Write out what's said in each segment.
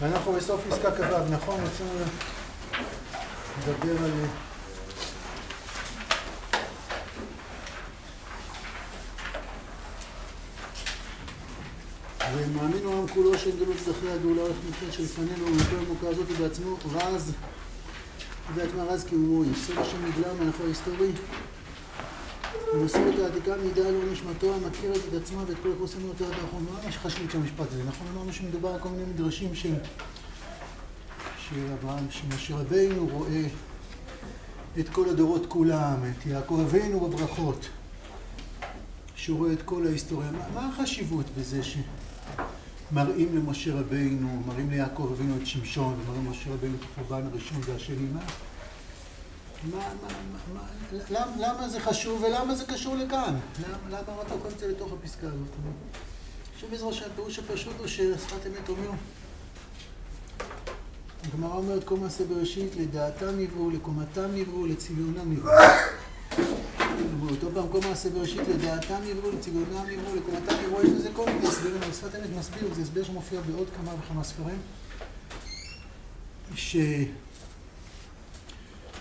ואנחנו בסוף פסקה כ"ו, נכון? רצינו לדבר על... ומאמין העם כולו שאין גלות זכרי הגאולה הולכת מכן שלפנינו ומכל המוכר הזאת בעצמו רז. ובעצמה רז? קיומו יסוד השם נגלה מלאכו ההיסטורי ומסורת העתיקה מעידה על נשמתו המכירת את עצמה ואת כל חוסנות עד האחרון. מה שחשוב כשהמשפט הזה? נכון אמרנו שמדובר על כל מיני מדרשים של שאברהם, שמשה רבינו רואה את כל הדורות כולם, את יעקב אבינו בברכות, שהוא רואה את כל ההיסטוריה. מה, מה החשיבות בזה שמראים למשה רבינו, מראים ליעקב אבינו את שמשון, ומראים למשה רבינו את החורבן הראשון והשני? מה? מה, מה, מה, למה, למה זה חשוב ולמה זה קשור לכאן? למה, רק כל זה לתוך הפסקה הזאת? עכשיו בעזרת השם, הפירוש הפשוט הוא ששפת אמת אומר הגמרא אומרת כל מעשה בראשית, לדעתם נבראו, לקומתם נבראו, לצביונם נבראו. אותו פעם כל מעשה בראשית, לדעתם נבראו, לצביונם נבראו, לקומתם נבראו, יש לזה כל מיני הסברים, אבל שפת אמת מסביר, זה הסבר שמופיע בעוד כמה וכמה ספרים,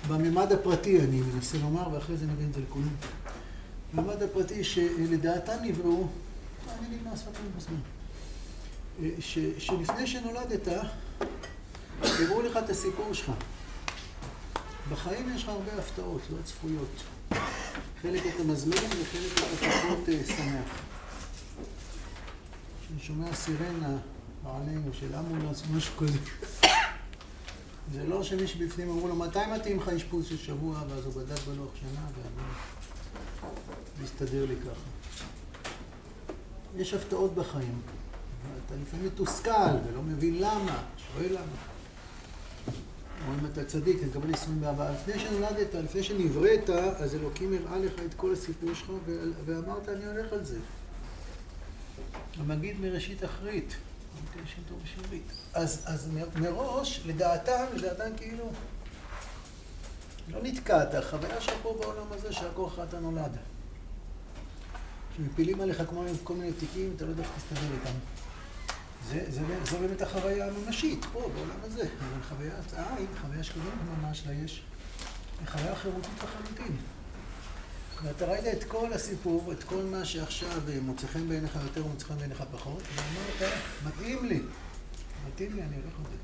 שבממד הפרטי אני מנסה לומר, ואחרי זה נבין את זה לכולם. בממד הפרטי שלדעתם נבראו, אני אגיד מה שפת אמת מסביר, שלפני שנולדת, יראו לך את הסיפור שלך. בחיים יש לך הרבה הפתעות, לא צפויות. חלק אתה מזמין וחלק אתה פחות אה, שמח. כשאני שומע סירנה עלינו של אמבולנס, משהו כזה. זה לא שמי שבפנים אמרו לו, מתי מתאים לך אשפוז של שבוע, ואז הוא בדק בלוח שנה, ואמר, מסתדר לי ככה. יש הפתעות בחיים, ואתה לפעמים מתוסכל ולא מבין למה, שואל למה. או אם אתה צדיק, אתה מקבל 24. לפני שנולדת, לפני שנבראת, אז אלוקים הראה לך את כל הסיפור שלך, ואמרת, אני הולך על זה. המגיד מראשית אחרית. אז, אז מראש, לדעתם, לדעתם כאילו, לא נתקעת, החוויה שלך פה בעולם הזה, שהכל אתה נולד. שמפילים עליך כמו כל מיני תיקים, אתה לא יודע איך תסתדר איתם. זה, זה, זו באמת החוויה הממשית, פה, בעולם הזה. אבל חוויית העין, חוויה שקוראים ממש לה יש, היא חוויה חירותית לחלוטין. ואתה ראית את כל הסיפור, את כל מה שעכשיו מוצא חן בעיניך יותר ומוצא חן בעיניך פחות, ואמרת, מתאים לי, מתאים לי, אני הולך על זה.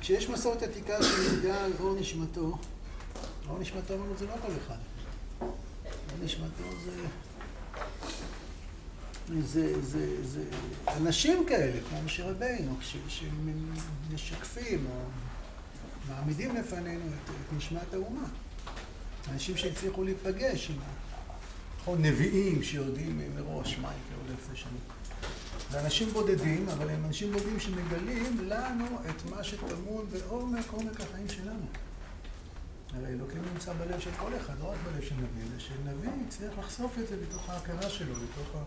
כשיש מסורת עתיקה שמעידה על אור נשמתו, אור נשמתו, אמרנו, זה לא כל אחד. אור נשמתו זה... זה, זה, זה אנשים כאלה, כמו משה רבינו, שמשקפים או מעמידים לפנינו את, את נשמת האומה. אנשים שהצליחו להיפגש עם נכון, נביאים שיודעים מראש מה יקרה לפני שנים. זה אנשים בודדים, אבל הם אנשים בודדים שמגלים לנו את מה שטמון בעומק עומק החיים שלנו. הרי אלוקים נמצא בלב של כל אחד, לא רק בלב של נביא, אלא שנביא יצטרך לחשוף את זה בתוך ההכרה שלו, בתוך ה...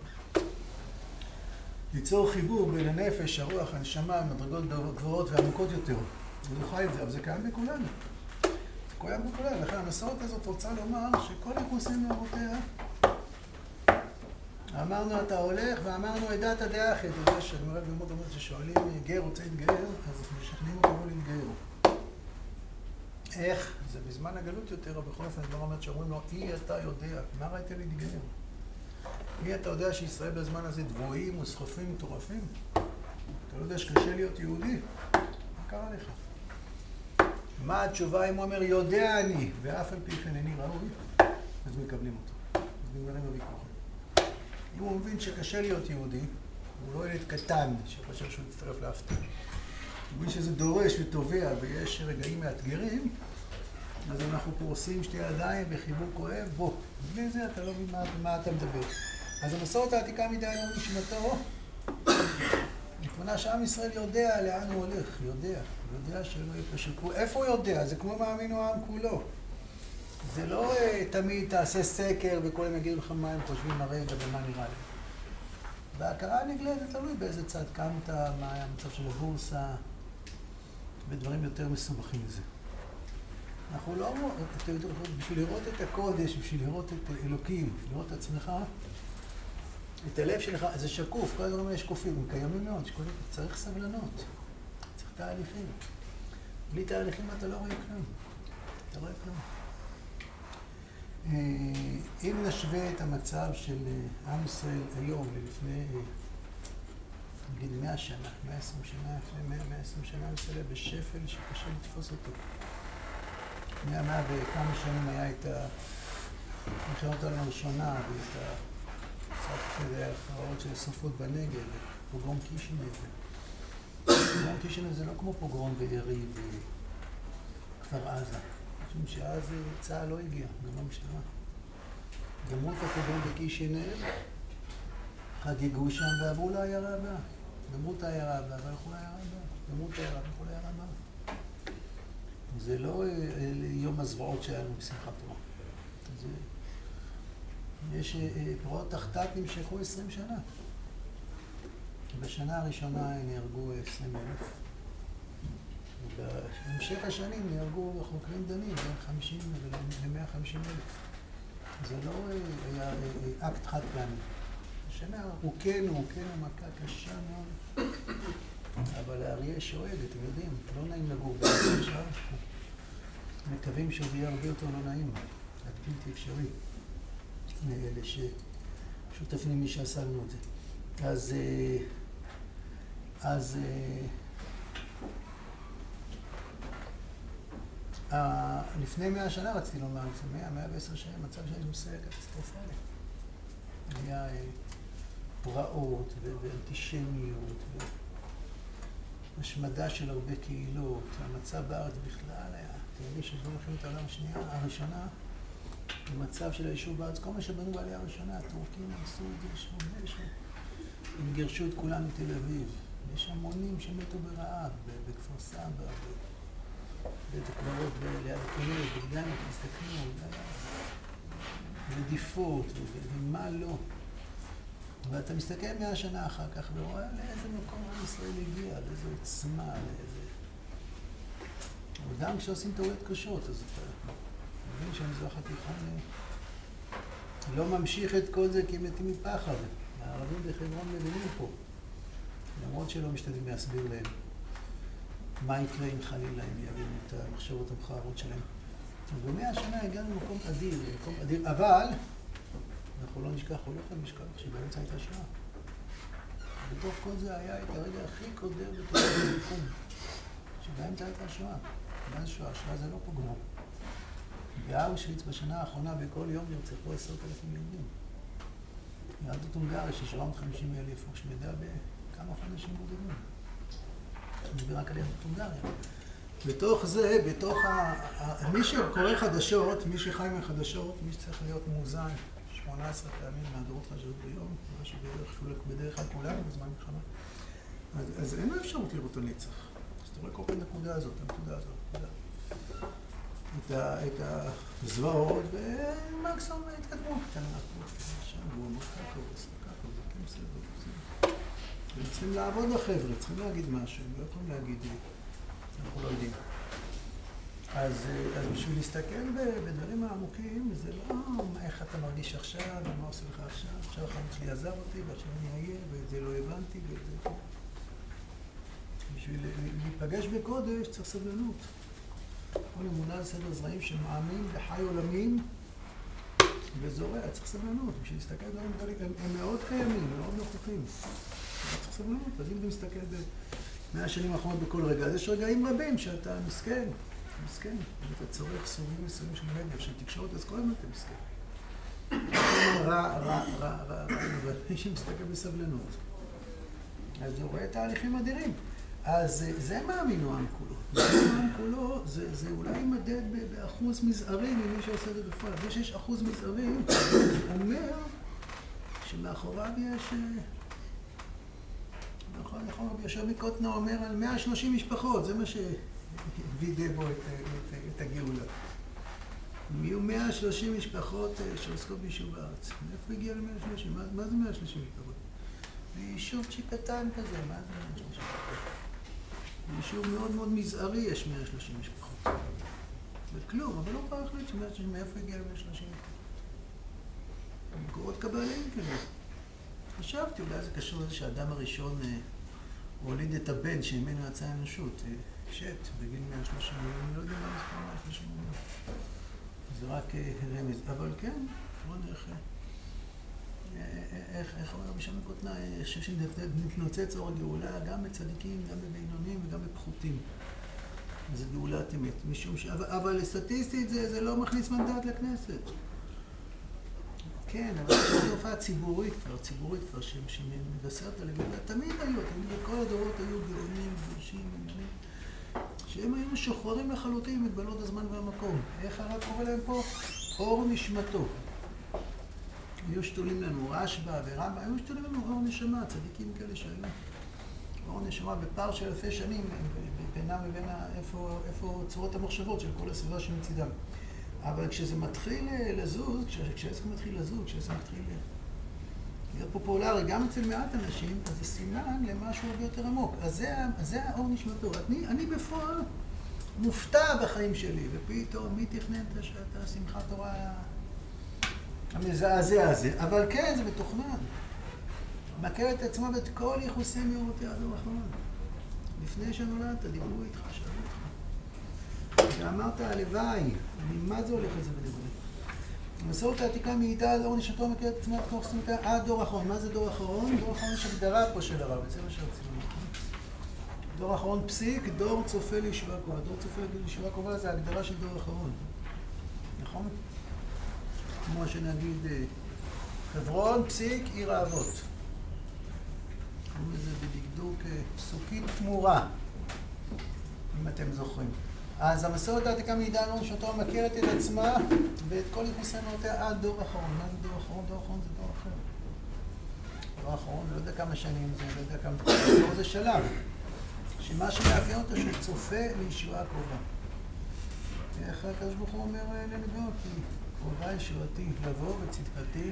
ליצור חיבור בין הנפש, הרוח, הנשמה, מדרגות גבוהות ועמוקות יותר. הוא חי את זה, אבל זה קיים בכולנו. קיים בכולנו. לכן המסורת הזאת רוצה לומר שכל הכוסים מאורותיה אמרנו אתה הולך ואמרנו עדת הדעה אחרת. אתה יודע שאני אוהב ללמוד אומרת ששואלים גר רוצה להתגייר, אז משכנעים אותו לא להתגייר. איך? זה בזמן הגלות יותר, אבל בכל אופן, הדבר אומרת שאומרים לו, אי אתה יודע, מה ראית להתגייר? מי אתה יודע שישראל בזמן הזה דבויים וסחופים מטורפים? אתה לא יודע שקשה להיות יהודי? מה קרה לך? מה התשובה אם הוא אומר, יודע אני, ואף על פי כן איני ראוי, אז מקבלים אותו. אז נגמרים הוויכוחים. אם הוא מבין שקשה להיות יהודי, הוא לא ילד קטן שחושב שהוא יצטרף להפתעה. הוא מבין שזה דורש ותובע ויש רגעים מאתגרים, אז אנחנו פורסים שתי ידיים בחיבוק כואב, בוא. בלי זה אתה לא מבין מה, מה אתה מדבר. אז המסורת העתיקה מדי היום נשמתו, נכוונה שעם ישראל יודע לאן הוא הולך, יודע, יודע שלא יהיה פשוט. איפה הוא יודע? זה כמו מאמין העם כולו. זה לא uh, תמיד תעשה סקר וכולם יגידו לך מה הם חושבים הרגע ומה נראה להם. וההכרה הנגלית זה תלוי באיזה צד קמת, מה היה המצב של הבורסה, ודברים יותר מסובכים מזה. אנחנו לא, בשביל לראות את הקודש, בשביל לראות את אלוקים, לראות את עצמך, את הלב שלך, זה שקוף, כל הדברים האלה שקופים, הם קיימים מאוד, שכל... צריך סבלנות. תהליכים. בלי תהליכים אתה לא רואה כלום. אתה רואה כלום. אה, אם נשווה את המצב של אה, עם ישראל היום ללפני, נגיד 100 שנה, 120 שנה, לפני 100, 120 שנה, ישראל בשפל שקשה לתפוס אותו. לפני המאה וכמה שנים היה את מלחמת העולם הראשונה ואת ההפרעות של השרפות בנגב, פוגרום קישינב. פוגרום קישינב זה לא כמו פוגרום בארי וכפר עזה. משום שאז צה"ל לא הגיע, גם לא המשטרה. גמרו את הפוגרום בקישינב, חגגו שם ועברו לעיירה הבאה. גמרו את העיירה הבאה והלכו לעיירה הבאה. גמרו את העיירה והלכו לעיירה הבאה. זה לא אה, יום הזוועות שהיה לנו בשמחת תורה. זה... יש אה, פרעות תחתת נמשכו עשרים שנה. בשנה הראשונה נהרגו עשרים אלף. ובהמשך השנים נהרגו חוקרים דנים בין חמישים למאה חמישים אלף. זה לא היה אקט חד פעמי. השנה הוכינו, הוכינו מכה קשה מאוד. אבל האריה שואג, אתם יודעים, לא נעים לגור בארץ מקווים שזה יהיה הרבה יותר לא נעים, עד בלתי אפשרי, מאלה ששותפים למי שעשה לנו את זה. אז, אה, אז אה, לפני מאה שנה רציתי לומר, לפני מאה, מאה ועשר שנים, מצב שהיה נושא קטסטרופלי. היה אה, פרעות ואנטישמיות והשמדה של הרבה קהילות, המצב בארץ בכלל היה יודעים שבזמן מלחמת העולם השנייה, הראשונה, במצב של היישוב בארץ, כל מה שבנו בעלייה הראשונה, הטורקים עשו את זה, הרבה הם גירשו את כולם מתל אביב. יש המונים שמתו ברעב, בכפר סבא, בבית הקברות ליד הכנרת, בגדנה, תסתכלו, רדיפות, ומה לא. ואתה מסתכל מאה שנה אחר כך ורואה לאיזה מקום עם ישראל הגיע, לאיזה עוצמה, לאיזה... וגם כשעושים טעויות קשות, אז אתה מבין שהמזרח התיכון לא ממשיך את כל זה כי מתים מפחד. הערבים בחברון מבינים פה, למרות שלא משתדלים להסביר להם מה יקרה אם חלילה הם יבינו את המחשבות המכוערות שלהם. ובמאה השנה הגענו למקום אדיר, למקום אדיר, אבל אנחנו לא נשכח, או לא יכולים לשכח, שבאמצע הייתה שואה. בתוך כל זה היה את הרגע הכי קודר בתוך המקום, שבאמצע הייתה שואה. מה זה שואה? שואה זה לא פוגרום. באושוויץ בשנה האחרונה בכל יום נרצחו עשרת אלפים יהודים. יהדות הונגריה של 750 אלף הושמדה בכמה חודשים בודדים. אני מדבר רק על יהדות הונגריה. בתוך זה, בתוך ה... מי שקורא חדשות, מי שחי מהחדשות, מי שצריך להיות מאוזן 18 פעמים מהדורות חדשות ביום, משהו בדרך, בדרך כלל כולנו בזמן מלחמה, אז, אז אין לו אפשרות לראות את הנצח. אז אתה רואה כל פעם הנקודה הזאת, הנקודה הזאת. את הזוועות, ומקסימום אמר ככה, הוא עושה ככה, זה כן הם צריכים לעבוד החבר'ה, צריכים להגיד משהו, הם לא יכולים להגיד, אנחנו לא יודעים. אז, אז בשביל להסתכל בדברים העמוקים, זה לא איך אתה מרגיש עכשיו, ומה עושה לך עכשיו, עכשיו החלוץ שלי עזב אותי, ועכשיו אני אהיה, ואת זה לא הבנתי, ואת זה... בשביל להיפגש בקודש צריך סבלנות. כל אמונה על סדר זרעים שמאמין בחי עולמים וזורע, צריך סבלנות. בשביל להסתכל על דברים הם, הם מאוד קיימים, מאוד נוכחים. צריך סבלנות. אז אם אתה מסתכל במאה השנים האחרונות בכל רגע, אז יש רגעים רבים שאתה מסכן, מסכן. אם אתה צורך סוגים מסוימים של מדיה, של תקשורת, אז כל הזמן אתה מסכן. רע, רע, רע, רע, אבל מי שמסתכל בסבלנות, אז הוא רואה תהליכים אדירים. אז זה מאמין העם כולו. זה העם כולו, זה, זה אולי יימדד באחוז מזערי ממי שעושה את זה בפועל. זה שיש אחוז מזערי, אומר שמאחוריו יש... נכון, נכון, רבי יושב מקוטנה אומר על 130 משפחות, זה מה שווידא בו את, את, את הגאולה. אם יהיו 130 משפחות אה, שעוסקות ביישוב הארץ, מאיפה הגיע ל-130? מה, מה זה 130 משפחות? יישוב צ'יק קטן כזה, מה זה 130 משפחות? ביישוב מאוד מאוד מזערי יש 130 משפחות. זה כלום, אבל לא כבר החליט שמאיפה הגיע ל-130 משפחות. מקורות קבליים כאילו. חשבתי, אולי זה קשור לזה שהאדם הראשון אה, הוליד את הבן שממנו יצאה האנושות, שט, בגיל 130 מיליון, אני לא יודע מה מספר 130 מיליון. זה רק רמז. אבל כן, בוא נראה איך, איך אומר שמעון קוטנה, אני חושב שנתנוצץ אור הגאולה גם בצדיקים, גם בבינונים וגם בפחותים. זה גאולת אמת. משום ש... אבל, אבל סטטיסטית זה, זה לא מכניס מנדט לכנסת. כן, אבל זו תופעה ציבורית כבר, ציבורית כבר, שמבשרת על הגאולה. תמיד היו, תמיד בכל הדורות היו גאונים, גרושים, עניינים, שהם היו משוחררים לחלוטין מגבלות הזמן והמקום. איך הרב קורא להם פה? אור נשמתו. היו שתולים לנו רשב"א ורמב"ם, היו שתולים לנו אור נשמה, צדיקים כאלה שהיו. אור נשמה בפער של אלפי שנים בינם לבין איפה, איפה צורות המחשבות של כל הסביבה שמצידם. אבל כשזה מתחיל לזוז, כשעסק מתחיל לזוז, כשעסק מתחיל להיות פופולרי, גם אצל מעט אנשים, אז זה סימן למשהו הרבה יותר עמוק. אז זה, זה האור נשמתו. אני, אני בפועל מופתע בחיים שלי, ופתאום מי תכנן את השמחת תורה המזעזע הזה, אבל כן, זה מתוכנן. מכר את עצמו ואת כל יחוסי מהורותי עד האחרון. לפני שנולדת, דיברו איתך, שאלו אותך. ואמרת, הלוואי, אני מה זה הולך לזה בדיבורים? המסורת העתיקה מעידה על אור נשתו מכיר את עצמה בתוך סמכותה עד דור אחרון. מה זה דור אחרון? דור אחרון יש הגדרה פה של הרב, זה מה שרצינו. דור אחרון פסיק, דור צופה לישיבה קרובה. דור צופה לישיבה קרובה זה הגדרה של דור אחרון. נכון? כמו שנגיד אה, חברון, פסיק, עיר האבות. קוראים לזה בדקדוק אה, פסוקית תמורה, אם אתם זוכרים. אז המסורת העתיקה מעידה לנו שאותו מכירת את עצמה ואת כל יחוסיינותיה עד דור אחרון. מה זה דור אחרון? דור אחרון זה דור אחר. דור אחרון, לא יודע כמה שנים זה, לא יודע כמה... זה שלב. שמה שמאפיין אותו שהוא צופה לישועה קרובה. איך הקדוש ברוך הוא אומר אה, לנביאות? קרובה ישועתי לבוא וצדקתי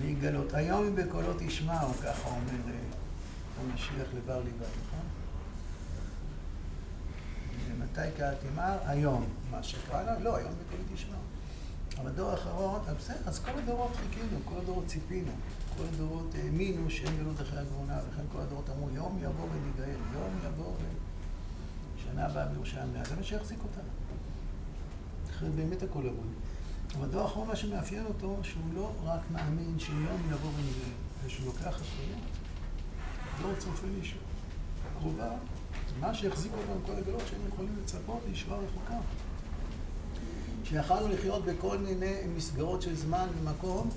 להיגלות. היום אם בקולו תשמעו, ככה אומר המשיח לבר ליבה, נכון? ומתי קרא תימר? היום. מה שקרא לה? לא, היום בקולו תשמעו. אבל דור האחרון, בסדר, אז כל הדורות חיכינו, כל הדורות ציפינו, כל הדורות האמינו שאין גלות אחרי הגאונה, וכן כל הדורות אמרו, יום יבוא וניגאל, יום יבוא ושנה הבאה בירושלים, זה מה שיחזיק אותנו. אחרת באמת הכל אבוד. אבל הדבר האחרון, מה שמאפיין אותו, שהוא לא רק מאמין שיום יבוא ונגלה, אלא שהוא לוקח אחריות. לא צופה לישוע. קרובה, מה שיחזיק אותנו כל הגלות שהם יכולים לצפות לישועה רחוקה. שיכלנו לחיות בכל מיני מסגרות של זמן ומקום,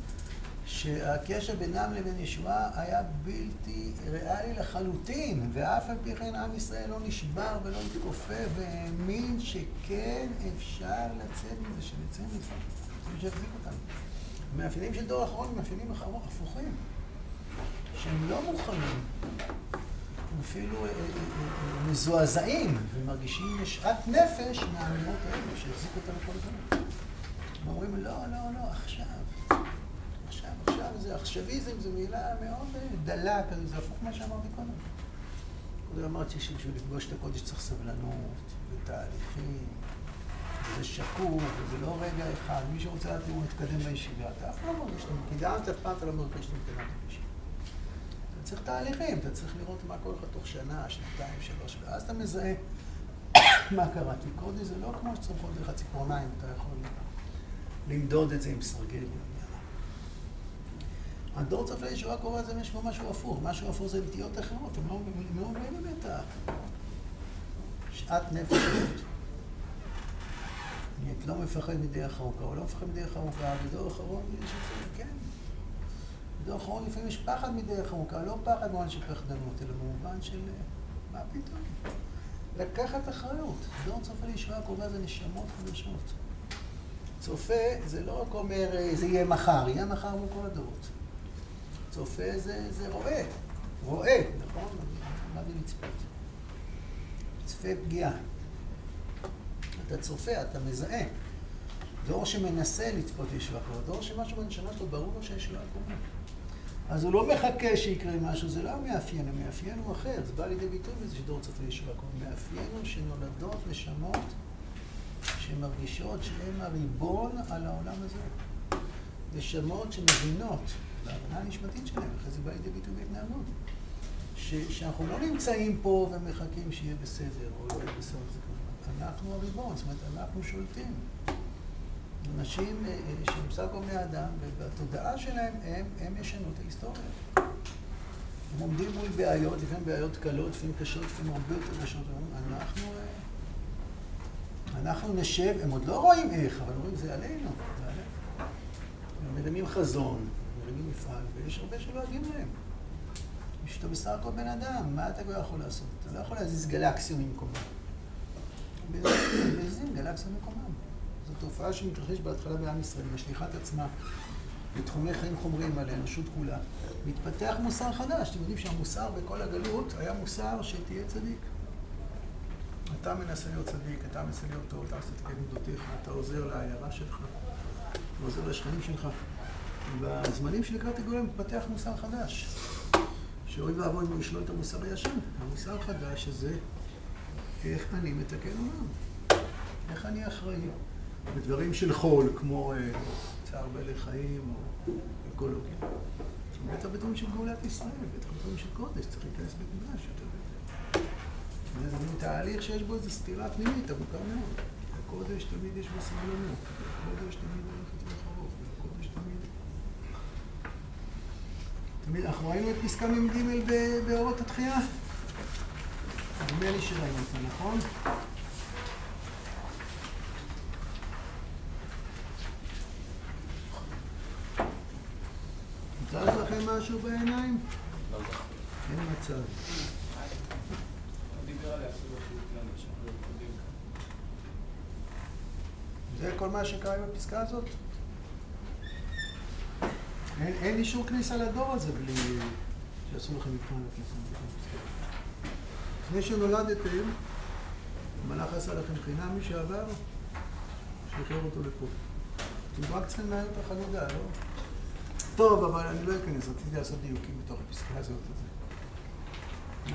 שהקשר בינם לבין ישועה היה בלתי ריאלי לחלוטין, ואף על פי כן עם ישראל לא נשבר ולא התכופף והאמין שכן אפשר לצאת מזה, שנצא מזה. זה שיחזיק אותנו. המאפיינים של דור אחרון הם מאפיינים הפוכים, שהם לא מוכנים, הם אפילו אה, אה, אה, מזועזעים ומרגישים משאט נפש מהאמירות האלה שהחזיקו אותנו כל הזמן. הם אומרים, לא, לא, לא, עכשיו, זה עכשוויזם, זו מילה מאוד דלה כזה, זה הפוך ממה שאמרתי קודם. קודם אמרתי שבשביל לפגוש את הקודש צריך סבלנות ותהליכים. זה שקוף, וזה לא רגע אחד. מי שרוצה לדעת אם הוא מתקדם בישיבה, אתה אף פעם לא מרגיש שאתה קידמת, אף פעם אתה לא מרגיש שאתה מתקדם בישיבה. אתה צריך תהליכים, אתה צריך לראות מה קורה לך תוך שנה, שנתיים, שלוש, ואז אתה מזהה מה קרה. כי קודש זה לא כמו שצריכות לך ציפורניים, אתה יכול למדוד את זה עם סרגל. הדור צופה ישועה קרובה זה משהו משהו הפוך, משהו הפוך זה נטיות אחרות, הם לא מבינים את השאט נפש הזאת. אני לא מפחד מדרך ארוכה, הוא לא מפחד מדרך ארוכה, בדור אחרון יש את זה, כן. בדור אחרון לפעמים יש פחד מדרך ארוכה, לא פחד במובן של פחדנות, אלא במובן של מה פתאום. לקחת אחריות. דור צופה לישועה הקרובה זה נשמות חדשות. צופה זה לא רק אומר זה יהיה מחר, יהיה מחר מול כל הדורות. צופה זה, זה רואה, רואה, נכון? מה זה לצפות? צפה פגיעה. אתה צופה, אתה מזהה. דור שמנסה לצפות קרובה, דור שמשהו בנשמה שלו ברור לו שיש קרובה. אז הוא לא מחכה שיקרה משהו, זה לא המאפיין, המאפיין הוא אחר, זה בא לידי ביטוי בזה שדור צופה ישועה קרובה. מאפיין הוא שנולדות נשמות שמרגישות שהן הריבון על העולם הזה. נשמות שמבינות, בהבנה הנשמתית שלהם, אחרי זה בא לידי ביטוי בהתנהגות. שאנחנו לא נמצאים פה ומחכים שיהיה בסדר, או לא יהיה בסדר. אנחנו הריבון, זאת אומרת, אנחנו שולטים. אנשים אה, שהם בסך הכל בני אדם, ובתודעה שלהם הם, הם ישנו את ההיסטוריה. הם עומדים מול בעיות, לפעמים בעיות קלות, לפעמים קשות, לפעמים הרבה יותר קשות. אנחנו, אה, אנחנו נשב, הם עוד לא רואים איך, אבל אומרים, זה עלינו, זה עלינו. הם מרימים חזון, מרימים מפעל, ויש הרבה שלא יודעים להם. שאתה בסך הכל בן אדם, מה אתה כבר יכול לעשות? אתה לא יכול להזיז גלקסיה ממקומם. מזיזים גלקסיה ממקומם. זו תופעה שמתרחשת בהתחלה בעם ישראל, משליכה את עצמה בתחומי חיים חומריים על האנושות כולה. מתפתח מוסר חדש. אתם יודעים שהמוסר בכל הגלות היה מוסר שתהיה צדיק. אתה מנסה להיות צדיק, אתה מנסה להיות טוב, אתה עושה את מידותיך, אתה עוזר לעיירה שלך, אתה עוזר לשכנים שלך. בזמנים שלקראת הגאולה מתפתח מוסר חדש. שאוי ואבוי אם הוא ישלול את המוסר הישן. המוסר החדש הזה, איך אני מתקן עולם? איך אני אחראי? בדברים של חול, כמו אה, צער בעלי חיים או אקולוגיה. בטח בדברים של גאולת ישראל, בטח בדברים של קודש, צריך להיכנס בגמש יותר ויותר. זה מין תהליך שיש בו איזו סתירה פנימית עמוקה מאוד. הקודש תמיד יש בו סבלנות, הקודש תמיד הולכת לחרוף, הקודש תמיד... תמיד, אנחנו ראינו את פסקה מ"ג באורות התחייה? נדמה לי שראינו אותה, נכון? זז לכם משהו בעיניים? אין מצב. זה כל מה שקרה עם הפסקה הזאת? אין, אין אישור כניסה לדור הזה בלי שעשו לכם מבחן לכניסה. לפני שנולדתם, המלאך עשה לכם חינם מי שעבר, שחרר אותו לפה. אתם רק צריכים לנהל את החלודה, לא? טוב, אבל אני לא אכנס, רציתי לעשות דיוקים בתוך הפסקה הזאת.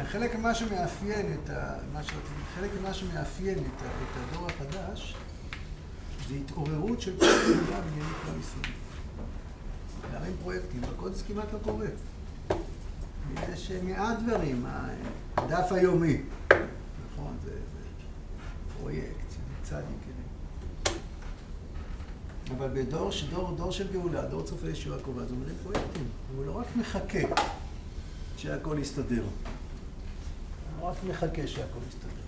חלק ממה שמאפיין את ה... מה שרציתי, חלק ממה שמאפיין את, הדור החדש זה התעוררות של כל פעולה בעניינים כלל ישראל. להרים פרויקטים, בקודש כמעט לא קורה. יש מעט דברים, הדף היומי, נכון, זה, זה פרויקט, צדיק. אבל בדור דור, דור של גאולה, דור צופה ישועה קרובה, זה אומרים פרויקטים. הוא לא רק מחכה שהכל יסתדר. הוא רק מחכה שהכל יסתדר.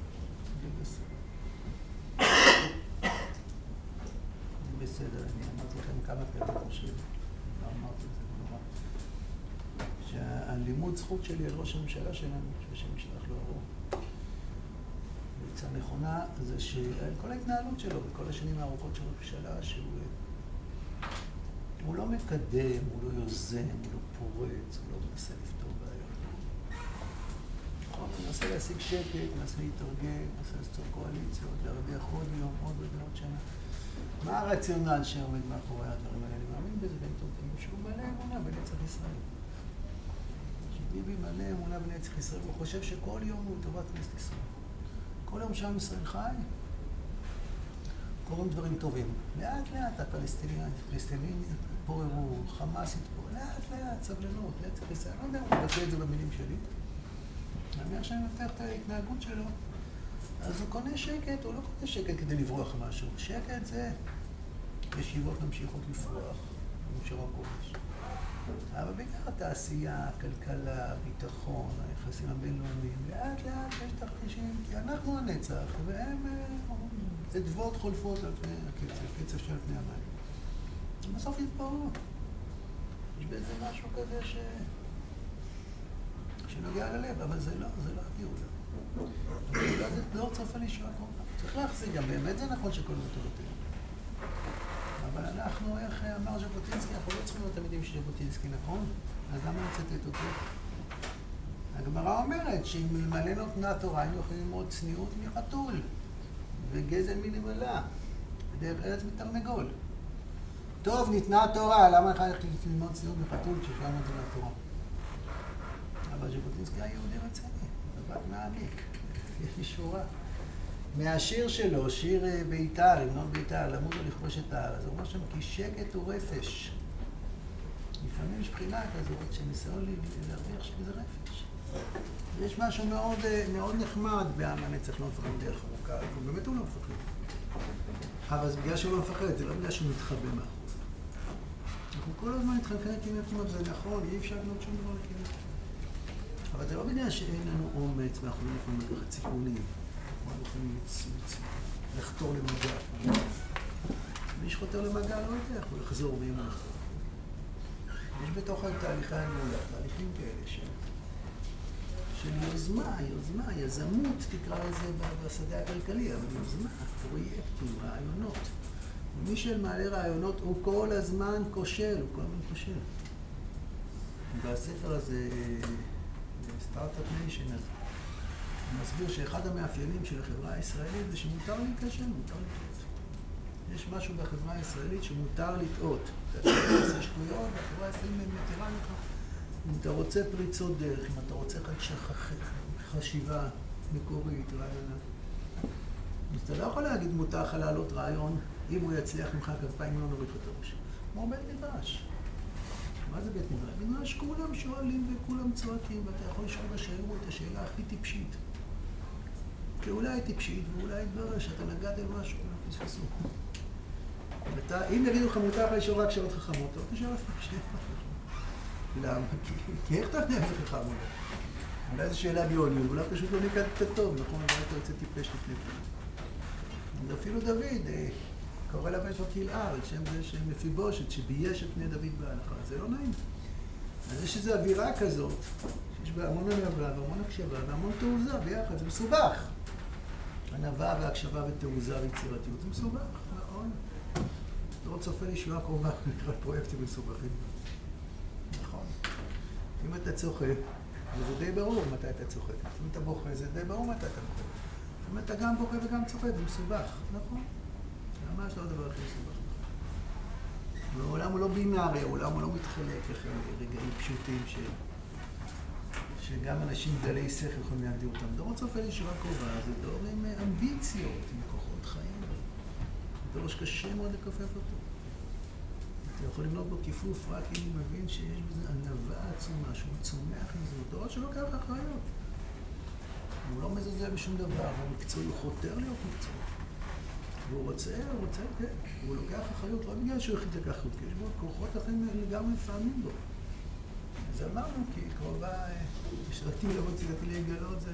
בסדר, אני אמרתי לכם כמה פעמים, חושב, לא אמרתי את זה נורא. שהלימוד זכות שלי על ראש הממשלה שלנו, שהשם ישלח לו ארוך. עצה נכונה זה שכל ההתנהלות שלו בכל השנים הארוכות של הממשלה, שהוא הוא לא מקדם, הוא לא יוזם, הוא לא פורץ, הוא לא מנסה לפתור בעיות. נכון, הוא מנסה להשיג שקט, מנסה להתארגן, מנסה לעשות קואליציות, להרוויח עוד יום, עוד עוד שנה. מה הרציונל שעומד מאחורי הדברים האלה? אני מאמין בזה טובים, שהוא מלא אמונה בנצח ישראל. שביבי מלא אמונה בנצח ישראל, הוא חושב שכל יום הוא לטובת כנסת ישראל. כל יום שעם ישראל חי, קורים דברים טובים. לאט לאט הפלסטינים התפוררו, חמאס התפוררו, לאט לאט, סבלנות, נצח ישראל. לא יודע אם אני מבטא את זה במילים שלי. אני עכשיו מנתח את ההתנהגות שלו. אז הוא קונה שקט, הוא לא קונה שקט כדי לברוח משהו. שקט זה ישיבות ממשיכות לפרוח, במישור הקודש. אבל בעיקר התעשייה, הכלכלה, הביטחון, היחסים הבינלאומיים, לאט לאט יש תרחישים, כי אנחנו הנצח, והם אה, אדוות חולפות על פני הקצב, קצב של פני המים. בסוף יתפרעו. יש בזה משהו כזה ש... שנוגע ללב, אבל זה לא, זה לא הגאולה. הגאולה זה לא צופה לישועה קרובה. צריך להחזיק, גם באמת זה נכון שכל טובתנו. אבל אנחנו, איך אמר ז'בוטינסקי, אנחנו לא צריכים להיות תלמידים של ז'בוטינסקי, נכון? אז למה לצטט אותו? הגמרא אומרת שאם אלמלא נותנה תורה, היינו יכולים ללמוד צניעות מחתול וגזל מנבלה, בדרך ארץ מתרנגול. טוב, ניתנה התורה, למה לך ללכת ללמוד צניעות מחתול את זה מהתורה? אבל ז'בוטינסקי היה יהודי רציני, מבט מעמיק, יש לי שורה. מהשיר שלו, שיר בית"ר, המנון בית"ר, למות או לכבוש את אז הוא אומר שם כי שקט הוא רפש. לפעמים יש בחינה כזאת של ניסיון להרוויח שזה רפש. יש משהו מאוד, אה, מאוד נחמד בעם הנצח לא מפחד דרך ארוכה, באמת הוא לא מפחד. אבל זה בגלל שהוא לא מפחד, זה לא בגלל שהוא מתחבא מאחורי. אנחנו כל הזמן מתחלקים לכיוון זה נכון, אי אפשר לבנות שום דבר לכיוון. אבל זה לא בגלל שאין לנו אומץ ואנחנו לא יכולים לקחת סיכונים. יכולים לחתור למגע. מי שחותר למגע לא יודע איך הוא יחזור ואם הוא יחזור. יש בתוך תהליכי הניהול, תהליכים כאלה ש... של יוזמה, יוזמה, יזמות תקרא לזה בשדה הכלכלי, אבל יוזמה, פרויקטים, רעיונות. ומי שמעלה רעיונות הוא כל הזמן כושל, הוא כל הזמן כושל. בספר הזה, Start-Up Nation, אז הוא מסביר שאחד המאפיינים של החברה הישראלית זה שמותר להיכשל, מותר לטעות. יש משהו בחברה הישראלית שמותר לטעות. אתה עושה שטויות, והחברה הישראלית מתירה לך. אם אתה רוצה פריצות דרך, אם אתה רוצה חשיבה מקורית, רעיונה. אז אתה לא יכול להגיד מותר לך להעלות רעיון, אם הוא יצליח נמחא כפיים לא נוריד לך את הראש. כמו בית מדרש. מה זה בית מדרש? מדרש כולם שואלים וכולם צועקים, ואתה יכול לשאול בשאלות את השאלה הכי טיפשית. אולי היא טיפשית, ואולי יתברר שאתה נגעת על משהו, לא פספסו. אם יגידו לך מותר לך לשאול רק שאלות חכמות, לא תשאל אף שאלות למה? כי איך אתה יודע איך חכם אולי? אולי זו שאלה ביונית, אולי פשוט לא נקדת טוב, נכון? אולי אתה יוצא טיפש לפני זה. אפילו דוד, אה, קורא לבן שלו כלאר, על שם זה של מפיבושת, שבייש את פני דוד בהלכה, זה לא נעים. אז יש איזו אווירה כזאת, שיש בה המון ענווה והמון הקשבה והמון תעוזה ביחד, זה מסובך. ענווה והקשבה ותעוזה ויצירתיות, זה מסובך, נכון? לא צופה לישועה קרובה, נקרא פרויקטים מסובכים. נכון. אם אתה צוחק, וזה די ברור מתי אתה צוחק. אם אתה בוכה, זה די ברור מתי אתה בוכה. אם אתה גם בוכה וגם צוחק, זה מסובך, נכון? ממש לא הדבר הכי מסובך. והעולם הוא לא בינארי, העולם הוא לא מתחלק לרגעים פשוטים ש... שגם אנשים דלי שכל יכולים להגדיר אותם. דור הצופה לישועה קרובה זה דור עם אמביציות, עם כוחות חיים. דור שקשה מאוד לכופף אותו. אתה יכול לבנות בו כיפוף רק אם הוא מבין שיש בזה ענווה עצומה, שהוא צומח עם זה. הוא דור שלוקח אחריות. הוא לא מזלזל בשום דבר, הוא מקצועי, הוא חותר להיות מקצועי. והוא רוצה, הוא רוצה, כן, הוא לוקח אחריות, לא בגלל שהוא החליט לקחת אחריות, כי יש בו כוחות אחרים לגמרי מפעמים בו. אז אמרנו, כי קרובה, שרתי לבוא צילתי לגלות, זה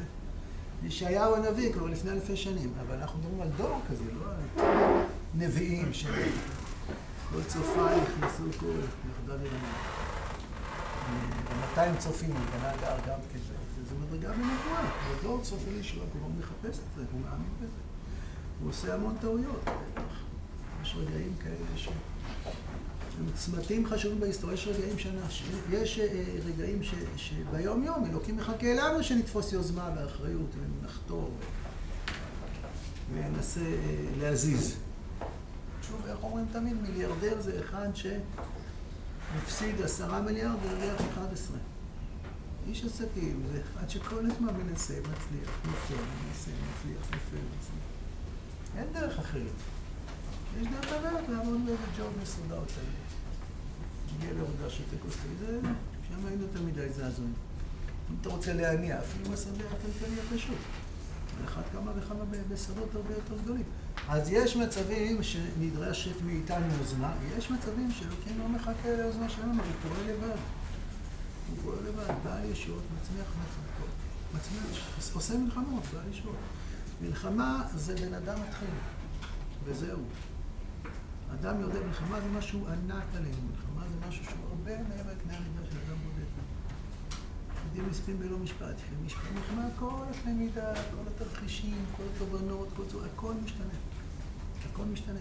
ישעיהו הנביא, כבר לפני אלפי שנים. אבל אנחנו מדברים על דור כזה, לא על נביאים כל צופה נכנסו כל יחדה לרמה. ומאתיים צופים, בנה גר גם כזה. זה מדרגה בנבואה. הדור צופה לישוע, הוא מחפש את זה, הוא מאמין בזה. הוא עושה המון טעויות. יש רגעים כאלה ש... צמתים חשובים בהיסטוריה, יש רגעים שאנשים, יש רגעים ש, שביום יום אלוקים מחכה לנו שנתפוס יוזמה ואחריות ונחתור וננסה אה, להזיז. שוב, איך אומרים תמיד, מיליארדר זה אחד שהפסיד עשרה מיליארד והרוויח אחד עשרה. איש עסקים זה אחד שכל הזמן מנסה, מצליח, נופל, מנסה, מצליח, נופל, מצליח. אין דרך אחרת. יש דרך אחרת לעבוד באיזה ג'וב מסודר צעיר. הגיע לעבודה של כוס זה, שם היינו תלמידי זעזועים. אם אתה רוצה להניע, אפילו בשדה הכלכלי הפשוט. על אחת כמה וכמה בשדות הרבה יותר גדולים. אז יש מצבים שנדרשת מאיתנו יוזמה, יש מצבים שאלוקים לא מחכה ליוזמה שלנו, הוא פועל לבד. הוא פועל לבד, בעל ישועות, מצמיח מצמיח, עושה מלחמות, בעל ישועות. מלחמה זה בן אדם מתחיל, וזהו. אדם יודע, מלחמה זה משהו ענק עלינו, משהו שהוא הרבה מעבר לקנה המידה של אדם בודד. יהודים נספים בלא משפט, משפט מלחמה, כל הקנה מידה, כל התרחישים, כל התובנות, כל זה, הכל משתנה. הכל משתנה.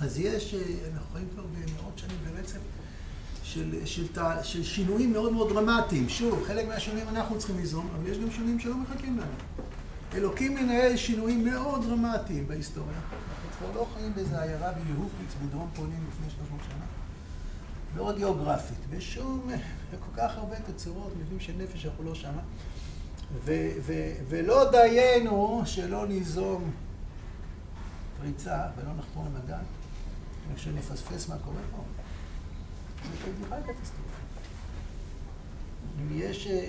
אז יש, אה, אנחנו חיים כבר במאות שנים ברצף של, של, של, של שינויים מאוד מאוד דרמטיים. שוב, חלק מהשינויים אנחנו צריכים ליזום, אבל יש גם שינויים שלא מחכים לנו. אלוקים מנהל שינויים מאוד דרמטיים בהיסטוריה. אנחנו כבר לא חיים באיזה עיירה ביהופיץ בדרום פולין לפני 300 שנה. לא רק גיאוגרפית, בשום, בכל כך הרבה תצורות, מבנים של נפש אנחנו לא שמה. ו- ו- ולא דיינו שלא ניזום פריצה ולא נחפור למגע, וכשנפספס מה קורה פה, זה בכלל קטסטרופה. אם יש אה,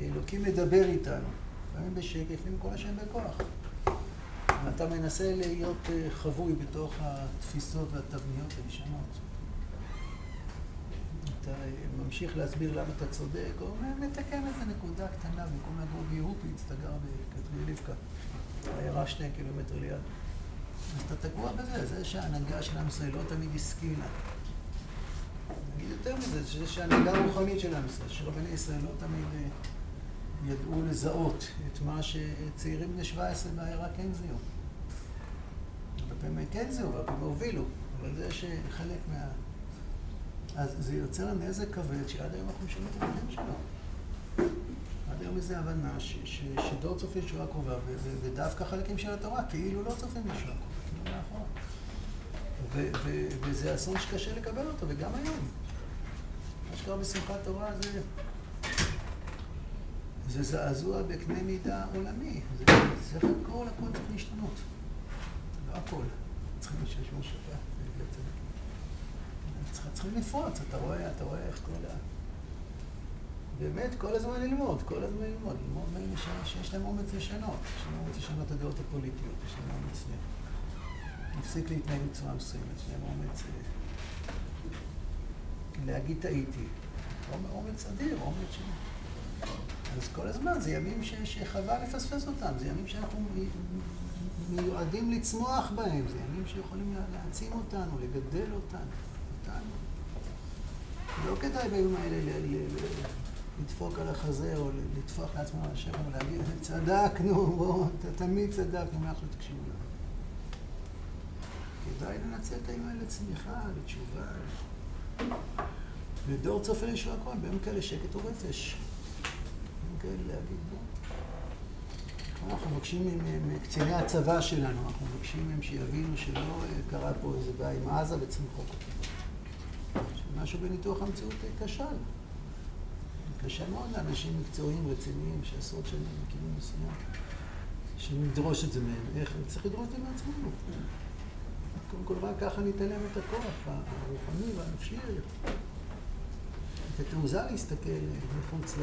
אלוקים מדבר איתנו, לפעמים בשקט, לפעמים כל השם בכוח. ואתה מנסה להיות חבוי בתוך התפיסות והתבניות הישנות. אתה ממשיך להסביר למה אתה צודק, או מתקן איזה נקודה קטנה במקום לגור ביהופיץ, אתה גר בקטרי ליבקה, עיירה שני קילומטר ליד. אז אתה תקוע בזה, זה שההנהגה של עם ישראל לא תמיד השכילה. נגיד יותר מזה, זה שההנהגה הרוחנית של עם ישראל, שרבני ישראל לא תמיד אה, ידעו לזהות את מה שצעירים בני 17 בעיירה כן זיהו. הרבה פעמים כן זיהו, הרבה פעמים הובילו, אבל זה שחלק מה... אז זה יוצר נזק כבד שעד היום אנחנו משלמים את המחיר שלו. עד היום איזו הבנה ש, ש, שדור צופה ישועה קרובה, ודווקא חלקים של התורה כאילו לא צופים ישועה קרובה, כאילו מאחור. וזה אסון שקשה לקבל אותו, וגם היום. מה שקרה בשמחת תורה זה... זה זעזוע בקנה מידה עולמי. זה צריך הכל, הכל צריך להשתנות. לא הכל. צריכים לשמור שבת. צריכים לפרוץ, אתה רואה, אתה רואה איך כל ה... באמת, כל הזמן ללמוד, כל הזמן ללמוד, ללמוד מאלה שיש להם אומץ לשנות, יש להם אומץ לשנות את הדעות הפוליטיות, יש להם אומץ להפסיק להתנהג בצורה מסוימת, יש להם אומץ אה, להגיד טעיתי. אומץ אדיר, אומץ ש... אז כל הזמן זה ימים שחבל לפספס אותם, זה ימים שאנחנו מיועדים לצמוח בהם, זה ימים שיכולים להעצים אותנו, לגדל אותנו. לא כדאי בימים האלה לדפוק על החזה או לטפוח לעצמו על השכם ולהגיד, צדקנו, בואו, תמיד צדקנו, אנחנו תקשיבו לנו. כדאי לנצל את הימים האלה לצמיחה, לתשובה. ודור צופה לישוע הכל, בימים כאלה שקט ורפש. בימים כאלה להגיד, בואו. אנחנו מבקשים מקציני הצבא שלנו, אנחנו מבקשים מהם שיבינו שלא קרה פה איזה בעיה עם עזה וצמחו. משהו בניתוח המציאות כשל. קשה מאוד לאנשים מקצועיים, רציניים, שעשרות שנים בכיוון מסוים, שנדרוש את זה מהם. איך? צריך לדרוש את זה מעצמנו. קודם כל, רק ככה ניתן את הכוח הרוחני והנפשי, את התעוזה להסתכל מחוץ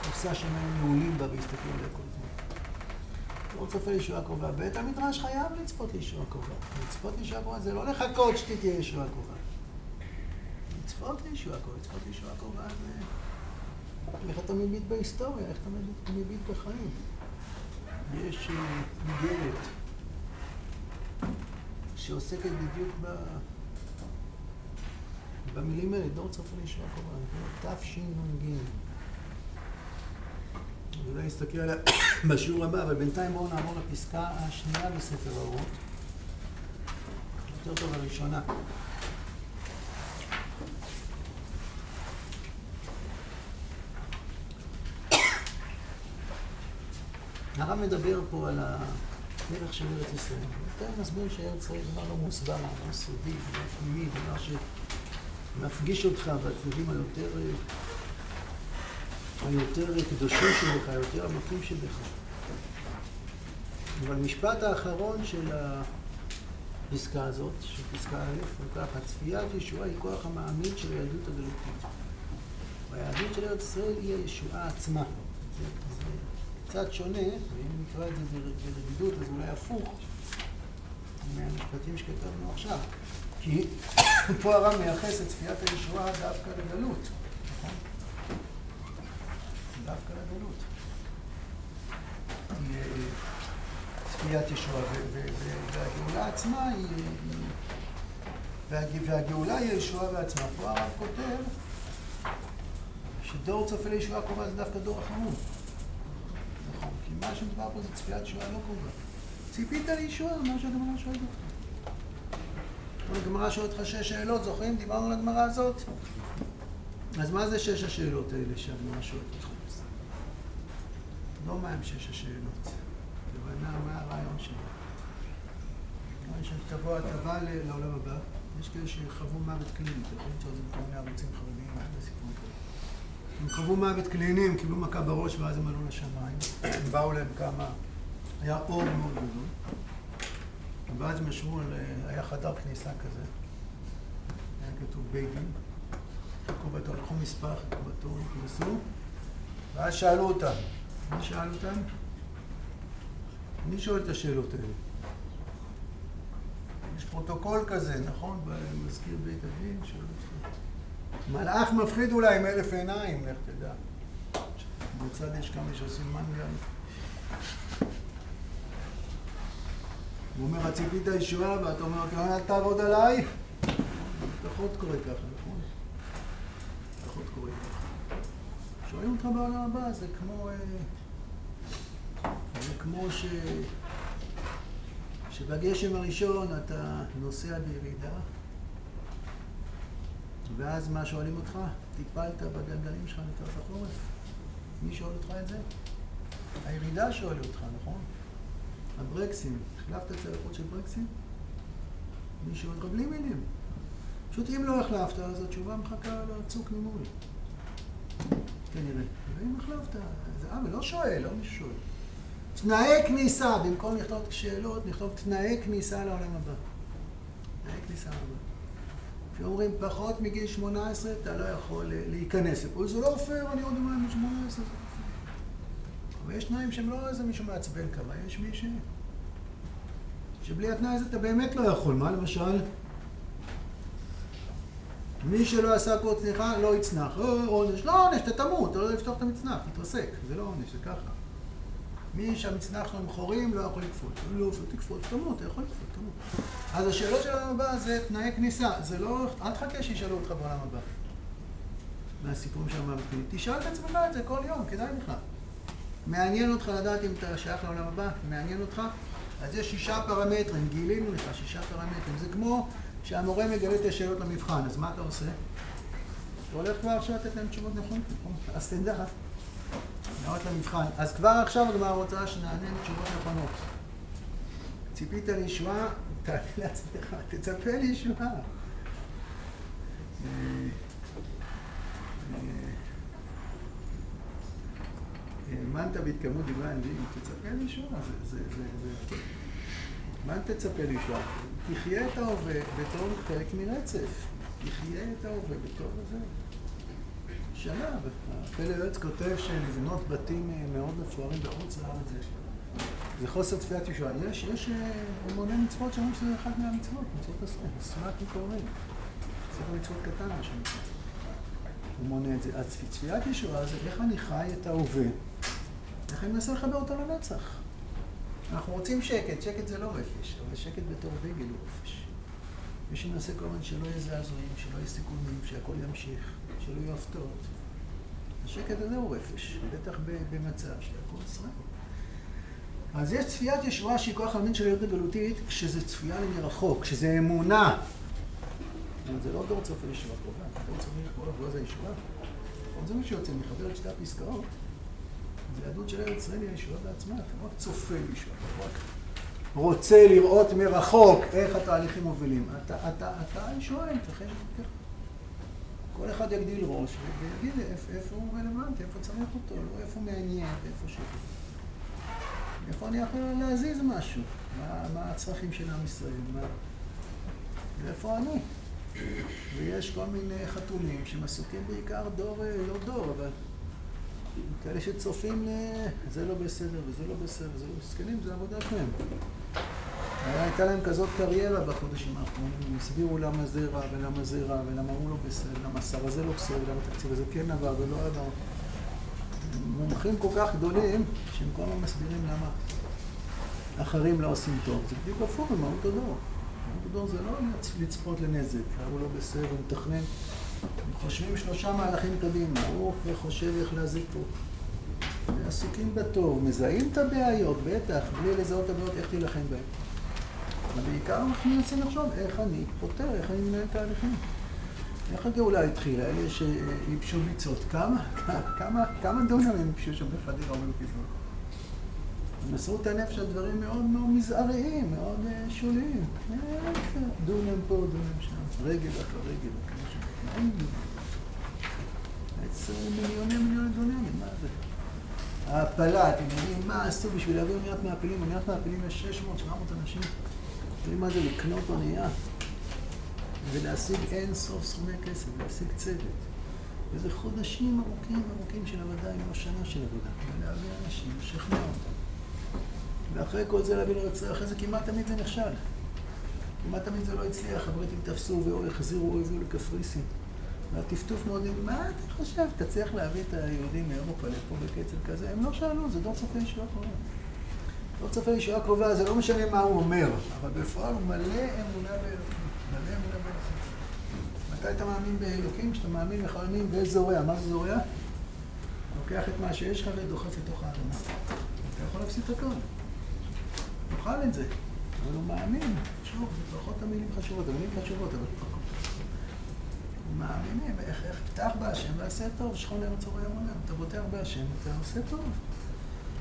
לקופסה שהם נעולים בה והסתכלו עליה כל הזמן. לא צופה לישועה קרובה. בית המדרש חייב לצפות לישועה קרובה. לצפות לישועה קרובה זה לא לחכות שתהיה ישועה קרובה. לצפות לישועה קרובה, לצפות לישועה קרובה זה איך אתה מביט בהיסטוריה, איך אתה מביט בחיים. יש איגרת שעוסקת בדיוק ב... במילים האלה, דור צפון לישועה קרובה, תשנ"ג. אולי נסתכל עליה בשיעור הבא, אבל בינתיים בואו נעבור לפסקה השנייה בספר האורות. יותר טוב הראשונה. הרב מדבר פה על הדרך של ארץ ישראל. הוא מסביר שארץ ישראל זה דבר לא מוסבר, דבר סודי, דבר פנימי, דבר שמפגיש אותך בצדדים היותר, היותר קדושים שבך, היותר עמוקים שבך. אבל המשפט האחרון של הפסקה הזאת, של פסקה א', הוא ככה, צפיית ישועה היא כוח המעמיד של היהדות הגלותית. והיהדות של ארץ ישראל היא הישועה עצמה. קצת שונה, ואם נקרא את זה ברגידות, אז אולי הפוך מהמשפטים שכתבנו עכשיו. כי פה הרב מייחס את צפיית הישועה דווקא לגלות, נכון? דווקא לגלות. צפיית ישועה, והגאולה עצמה היא... והגאולה היא הישועה בעצמה. פה הרב כותב שדור צופה לישועה קרובה זה דווקא דור החמור. מה שמדובר פה זה צפיית שואה לא קרובה. ציפית לישועה, מה שהגמרא שואלת אותך. הגמרא שואלת אותך שש שאלות, זוכרים? דיברנו על הגמרא הזאת? אז מה זה שש השאלות האלה שהגמרא שואלת אותך? לא מה הם שש השאלות. מה הרעיון שלו? שתבוא הטבה לעולם הבא, יש כאלה שחוו מוות קליני, אתה יכול למצוא את זה בכל מיני ערוצים חרדיים, מה זה סיפור. הם חוו מוות קלינים, קיבלו מכה בראש ואז הם עלו לשמיים. באו להם כמה, היה אור מאוד גדול. ואז הם ישבו, היה חדר כניסה כזה, היה כתוב בית דין. חיכו בתור, לקחו מספר, חיכו בתור, נכנסו, ואז שאלו אותם. מי שאל אותם? מי שואל את השאלות האלה? יש פרוטוקול כזה, נכון? במזכיר בית הדין, שואל אותך. מלאך מפחיד אולי עם אלף עיניים, לך תדע. בצד יש כמה שעושים מנגל. הוא אומר, ציפית ישועה, ואתה אומר, אל תעבוד עליי. פחות קורה ככה, נכון? פחות קורה ככה. שואלים אותך בעולם הבא, זה כמו... אה, זה כמו ש... שבגשם הראשון אתה נוסע בירידה, ואז מה שואלים אותך? טיפלת בגלגלים שלך לקראת החורף? מי שואל אותך את זה? הירידה שואל אותך, נכון? הברקסים, החלפת צלחות של ברקסים? מי שואל לך בלי מילים. פשוט אם לא החלפת, אז התשובה מחכה לצוק ממול. כנראה. ואם החלפת, זה אה, ולא שואל, לא מי שואל. תנאי כניסה, במקום לכתוב שאלות, נכתוב תנאי כניסה לעולם הבא. תנאי כניסה לעולם הבא. כשאומרים פחות מגיל 18 אתה לא יכול להיכנס לפה, זה לא פייר, אני עוד מעט מגיל 18, אבל יש תנאים שהם לא איזה מישהו מעצבן כמה, יש מי ש... שבלי התנאי הזה אתה באמת לא יכול, מה למשל? מי שלא עשה קוד צניחה לא יצנח, או עונש, לא עונש, אתה תמות, אתה לא לפתוח את המצנח, תתרסק, זה לא עונש, זה ככה. מי שהמצנח שלו עם חורים לא יכול לקפוץ. לא, תקפוץ, תמות, אתה יכול לקפוץ, תמות. אז השאלות של העולם הבא זה תנאי כניסה. זה לא, אל תחכה שישאלו אותך בעולם הבא. מהסיפורים של המאבקים. תשאל את עצמך את זה כל יום, כדאי לך. מעניין אותך לדעת אם אתה שייך לעולם הבא? מעניין אותך? אז יש שישה פרמטרים, גילינו לך שישה פרמטרים. זה כמו שהמורה מגלה את השאלות למבחן, אז מה אתה עושה? אתה הולך כבר עכשיו לתת להם תשובות נכונות, נכון? אז תדע. לענות למבחן. אז כבר עכשיו הגמרא רוצה שנענה תשובות נכונות. ציפית לישועה, תענה לעצמך, תצפה לישועה. האמנת בהתקיימות דברי הנביאים, תצפה לישועה, זה, זה. מה תצפה לישועה? תחיה את ההווה בתור חלק מרצף. תחיה את ההווה בתור זה. שנה, הפלא יועץ כותב שלבנות בתים אה, מאוד מפוארים בחוץ לארץ זה חוסר צפיית ישועה. יש, יש המוני אה, מצוות שאומרים שזה אחת מהמצוות, מצוות הסרט, סמק מקוראים. ספר מצוות קטן, מה שנקרא. הוא מונה את זה. אז צפיית ישועה זה איך אני חי את ההווה, איך אני מנסה לחבר אותו לנצח. אנחנו רוצים שקט, שקט זה לא רפש, אבל שקט בתור דגל הוא רפש. שמנסה כל הזמן שלא יהיה זעזועים, שלא יהיה סיכונים, שהכל ימשיך, שלא יהיו הפתעות. השקט הזה הוא רפש, בטח במצב שהכל ישראל. אז יש צפיית ישועה שהיא כוח המין של היהדות הגלותית, כשזה צפייה למרחוק, כשזה אמונה. זה לא דור צופה ישועה קרובה, דור צופה ישועה קרובה זה ישועה. זה מה שיוצא, מחבר את שתי הפסקאות. זה יהדות של ארץ ישראל היא הישועה בעצמה, אתה לא רק צופה ישועה, אתה רק רוצה לראות מרחוק איך התהליכים מובילים. אתה, אתה, אתה תחש את ככה. כל אחד יגדיל ראש ויגיד איפה, הוא רלוונטי, איפה צריך אותו, לא איפה מעניין, איפה ש... איפה אני יכול להזיז משהו, מה, מה הצרכים של עם ישראל, מה... ואיפה אני. ויש כל מיני חתולים שהם עסוקים בעיקר דור, לא דור, אבל כאלה שצופים, זה לא בסדר וזה לא בסדר, זה לא מסכנים, זה עבודה שלהם. הייתה להם כזאת קריירה בחודשים האחרונים, הם הסבירו למה זה רע ולמה זה רע ולמה הוא לא בסדר, למה השר הזה לא בסדר, למה התקציב הזה כן עבר ולא עבר. מומחים כל כך גדולים, שהם כל הזמן מסבירים למה אחרים לא עושים טוב. זה בדיוק הפוך במהות הדור. מהות הדור זה לא לצפות לנזק, הוא לא בסדר, הוא מתכנן. חושבים שלושה מהלכים קדימה, הוא חושב איך להזיק פה. עסוקים בטוב, מזהים את הבעיות, בטח, בלי לזהות את הבעיות, איך תילחם בהן. ובעיקר אנחנו מנסים לחשוב איך אני פותר, איך אני מנהל תהליכים. איך הגאולה התחילה? אלה שייבשו ביצות. כמה, כמה, כמה דונמים ייבשו שם בחדירה ובפיזור? הם מסרו את הנפש על דברים מאוד מאוד מזעריים, מאוד uh, שוליים. דונם פה, דונם שם, רגל אחר רגל. מה הם מיליוני מיליוני דונמים, מה זה? ההפלה, אתם יודעים מה עשו בשביל להביא אוניית מעפילים? אוניית מעפילים יש 600-700 אנשים. יודעים מה זה לקנות אונייה ולהשיג אין סוף סכומי כסף, להשיג צוות. וזה חודשים ארוכים ארוכים של עבודה, אם לא שנה של עבודה. ולהביא אנשים, לשכנע אותם. ואחרי כל זה להביא לרצון, אחרי זה כמעט תמיד זה נכשל. כמעט תמיד זה לא הצליח, הבריטים תפסו והחזירו, או הביאו לקפריסין. והטפטוף מאוד, מה אתה חושב? תצליח להביא את היהודים מאירופה לפה בקצב כזה? הם לא שאלו, זה דור צופה ישועה קרובה. דור צופה ישועה קרובה, זה לא משנה מה הוא אומר, אבל בפועל הוא מלא אמונה באלוקים. מלא אמונה באלוקים. מתי אתה מאמין באלוקים? כשאתה מאמין וחיימים וזורע. מה זה זורע? לוקח את מה שיש לך ודוחף לתוך האדמה. אתה יכול להפסיד את הכל. תאכל את זה. אבל הוא מאמין. שוב, זה פחות המילים חשובות, המילים חשובות, אבל פחות. מאמינים, איך, איך, פתח בהשם ועשה טוב, שכון ארץ הורי אמונה. אתה בוטח בהשם, אתה עושה טוב.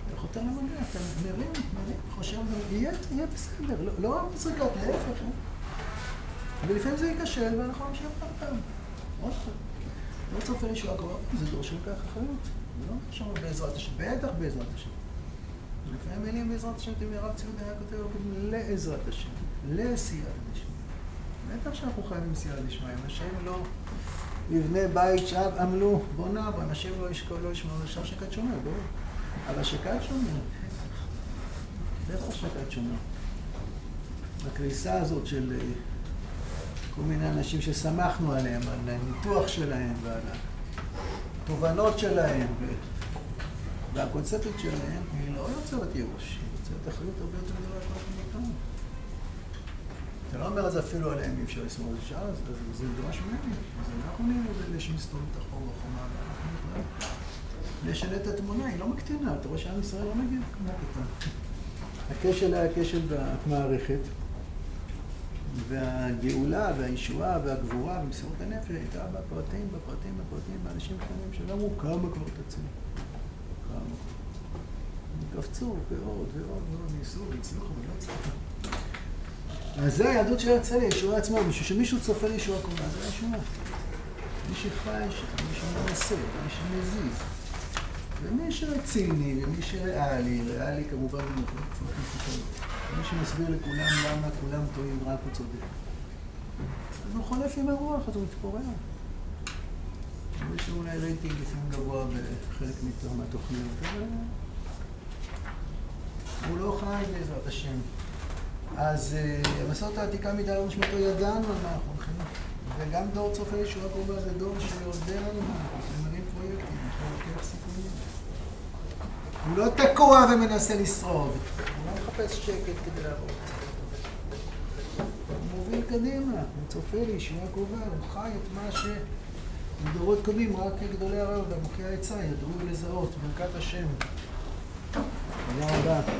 אתה חותר למגע, אתה מרים, מרים, חושב, יהיה, בסדר, לא, לא מזריקת, להפך. ולפעמים זה ייכשל ואנחנו נמשיך עוד פעם. עוד פעם. לא צופה לישועה קרובה, זה דור שלוקח אחריות. זה לא עכשיו בעזרת השם, בטח בעזרת השם. לפעמים מילים בעזרת השם, תמיד הרב ציון היה כותב לעזרת השם, לסייעת השם. בטח שאנחנו חייבים סייעת דשמיא, אנשים לא יבנה בית שב עמלו, בונה בו, אנשים לא ישקול, לא ישמעו, אפשר שקד שומר, ברור. אבל שקד שומר, בטח שקד שומר. הקריסה הזאת של אה, כל מיני אנשים ששמחנו עליהם, על הניתוח שלהם ועל התובנות שלהם והקונספטית שלהם, לא יוצרת ייאוש, היא יוצרת אחריות הרבה יותר גדולה לכל אחד אתה לא אומר את זה אפילו עליהם, אי אפשר לסמור את אז זה דורש ממני. אז אנחנו נהיה אלה שמסתובבים את החור בחומה, ואנחנו בכלל נשנה את התמונה, היא לא מקטינה, אתה רואה שעם ישראל לא מגיע כמו קטן. הכשל היה כשל במערכת, והגאולה והישועה והגבורה ומסירות הנפש הייתה בפרטים, בפרטים, בפרטים, באנשים קטנים שלא אמרו כמה כבר תציל. כמה כבר. קפצו ועוד ועוד ועוד, ניסו והצליחו ולא הצליחו. אז זה היהדות של הרצל, ישועה עצמה, בשביל שמישהו צופה לישועה קרובה, זה הישועה. מי שחי, מי שמנסה, מי שמזיז. ומי שרציני, ומי שריאלי, ריאלי כמובן מי שמסביר לכולם למה כולם טועים, רק הוא צודק. אז הוא חולף עם הרוח, אז הוא מתפורר. יש לו אולי רייטינג לפעמים גבוה בחלק מהתוכניות, אבל הוא לא חי בעזרת השם. אז המסורת העתיקה מדי על נשמתו ידענו על מה אנחנו הולכים. וגם דור צופה ישועה קרובה זה דור שיודע לנו מה אנחנו עושים, פרויקטים, אנחנו לוקח סיכונים. הוא לא תקוע ומנסה לשרוד, הוא לא מחפש שקט כדי לעבוד. הוא מוביל קדימה, הוא צופה לישועה קרובה, הוא חי את מה שבדורות קודמים רק גדולי הרב ומוכי העצה ידעו לזהות, ברכת השם. Ну, да, да.